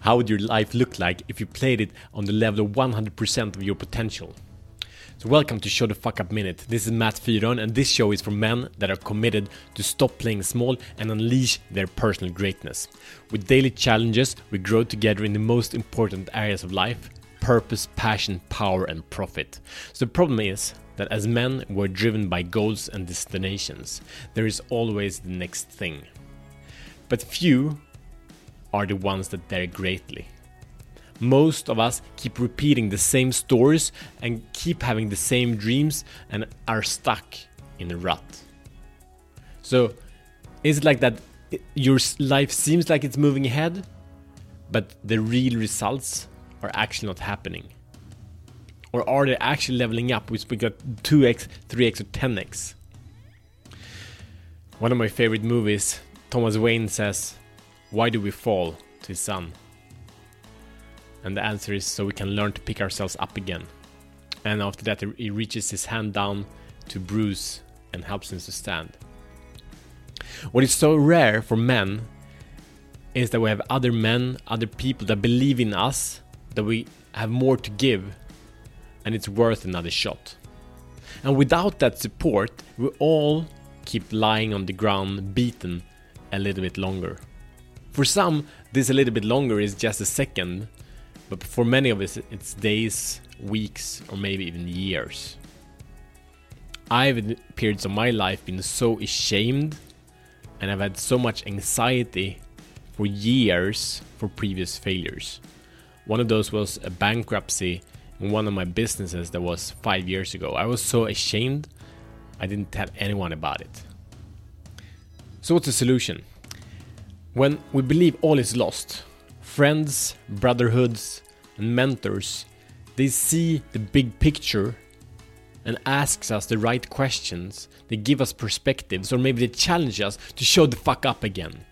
How would your life look like if you played it on the level of 100% of your potential? So, welcome to Show the Fuck Up Minute. This is Matt Fyron, and this show is for men that are committed to stop playing small and unleash their personal greatness. With daily challenges, we grow together in the most important areas of life purpose, passion, power, and profit. So, the problem is that as men, we're driven by goals and destinations. There is always the next thing. But few are the ones that dare greatly. Most of us keep repeating the same stories and keep having the same dreams and are stuck in a rut. So, is it like that your life seems like it's moving ahead, but the real results are actually not happening? Or are they actually leveling up, which we got 2x, 3x, or 10x? One of my favorite movies, Thomas Wayne says, Why do we fall? to his son. And the answer is so we can learn to pick ourselves up again. And after that, he reaches his hand down to Bruce and helps him to stand. What is so rare for men is that we have other men, other people that believe in us, that we have more to give, and it's worth another shot. And without that support, we all keep lying on the ground, beaten a little bit longer. For some, this a little bit longer is just a second, but for many of us, it's days, weeks, or maybe even years. I've in periods of my life been so ashamed and I've had so much anxiety for years for previous failures. One of those was a bankruptcy in one of my businesses that was five years ago. I was so ashamed, I didn't tell anyone about it. So, what's the solution? When we believe all is lost, friends, brotherhoods, and mentors, they see the big picture and asks us the right questions. They give us perspectives, or maybe they challenge us to show the fuck up again.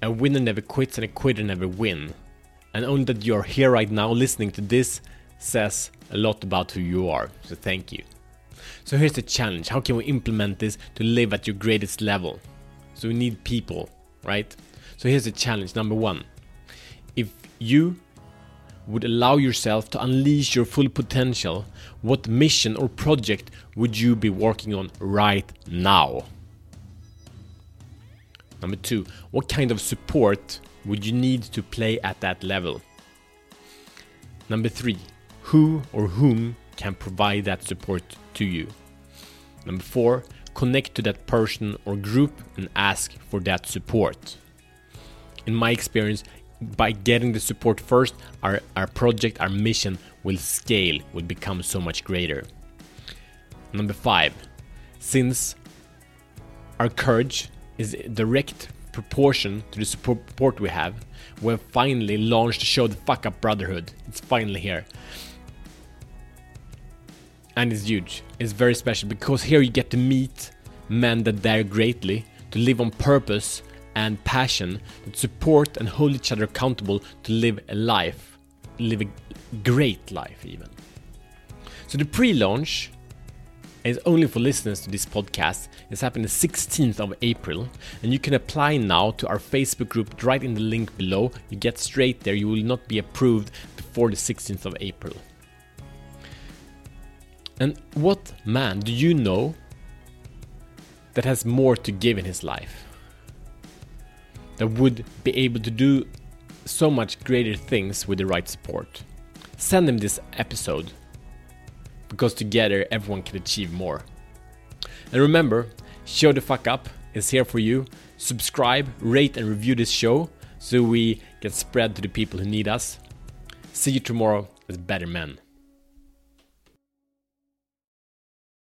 A winner never quits and a quitter never win. And only that you're here right now listening to this says a lot about who you are. So thank you. So here's the challenge. How can we implement this to live at your greatest level? So we need people, right? So here's the challenge number one. If you would allow yourself to unleash your full potential, what mission or project would you be working on right now? Number two, what kind of support would you need to play at that level? Number three, who or whom can provide that support to you? Number four, connect to that person or group and ask for that support in my experience, by getting the support first, our, our project, our mission will scale, will become so much greater. Number five, since our courage is direct proportion to the support we have, we have finally launched the show The Fuck Up Brotherhood. It's finally here. And it's huge. It's very special because here you get to meet men that dare greatly, to live on purpose, and passion that support and hold each other accountable to live a life, live a great life, even. So, the pre launch is only for listeners to this podcast. It's happening the 16th of April, and you can apply now to our Facebook group right in the link below. You get straight there, you will not be approved before the 16th of April. And what man do you know that has more to give in his life? that would be able to do so much greater things with the right support. Send them this episode because together everyone can achieve more. And remember, Show the Fuck Up is here for you. Subscribe, rate, and review this show so we get spread to the people who need us. See you tomorrow as better men.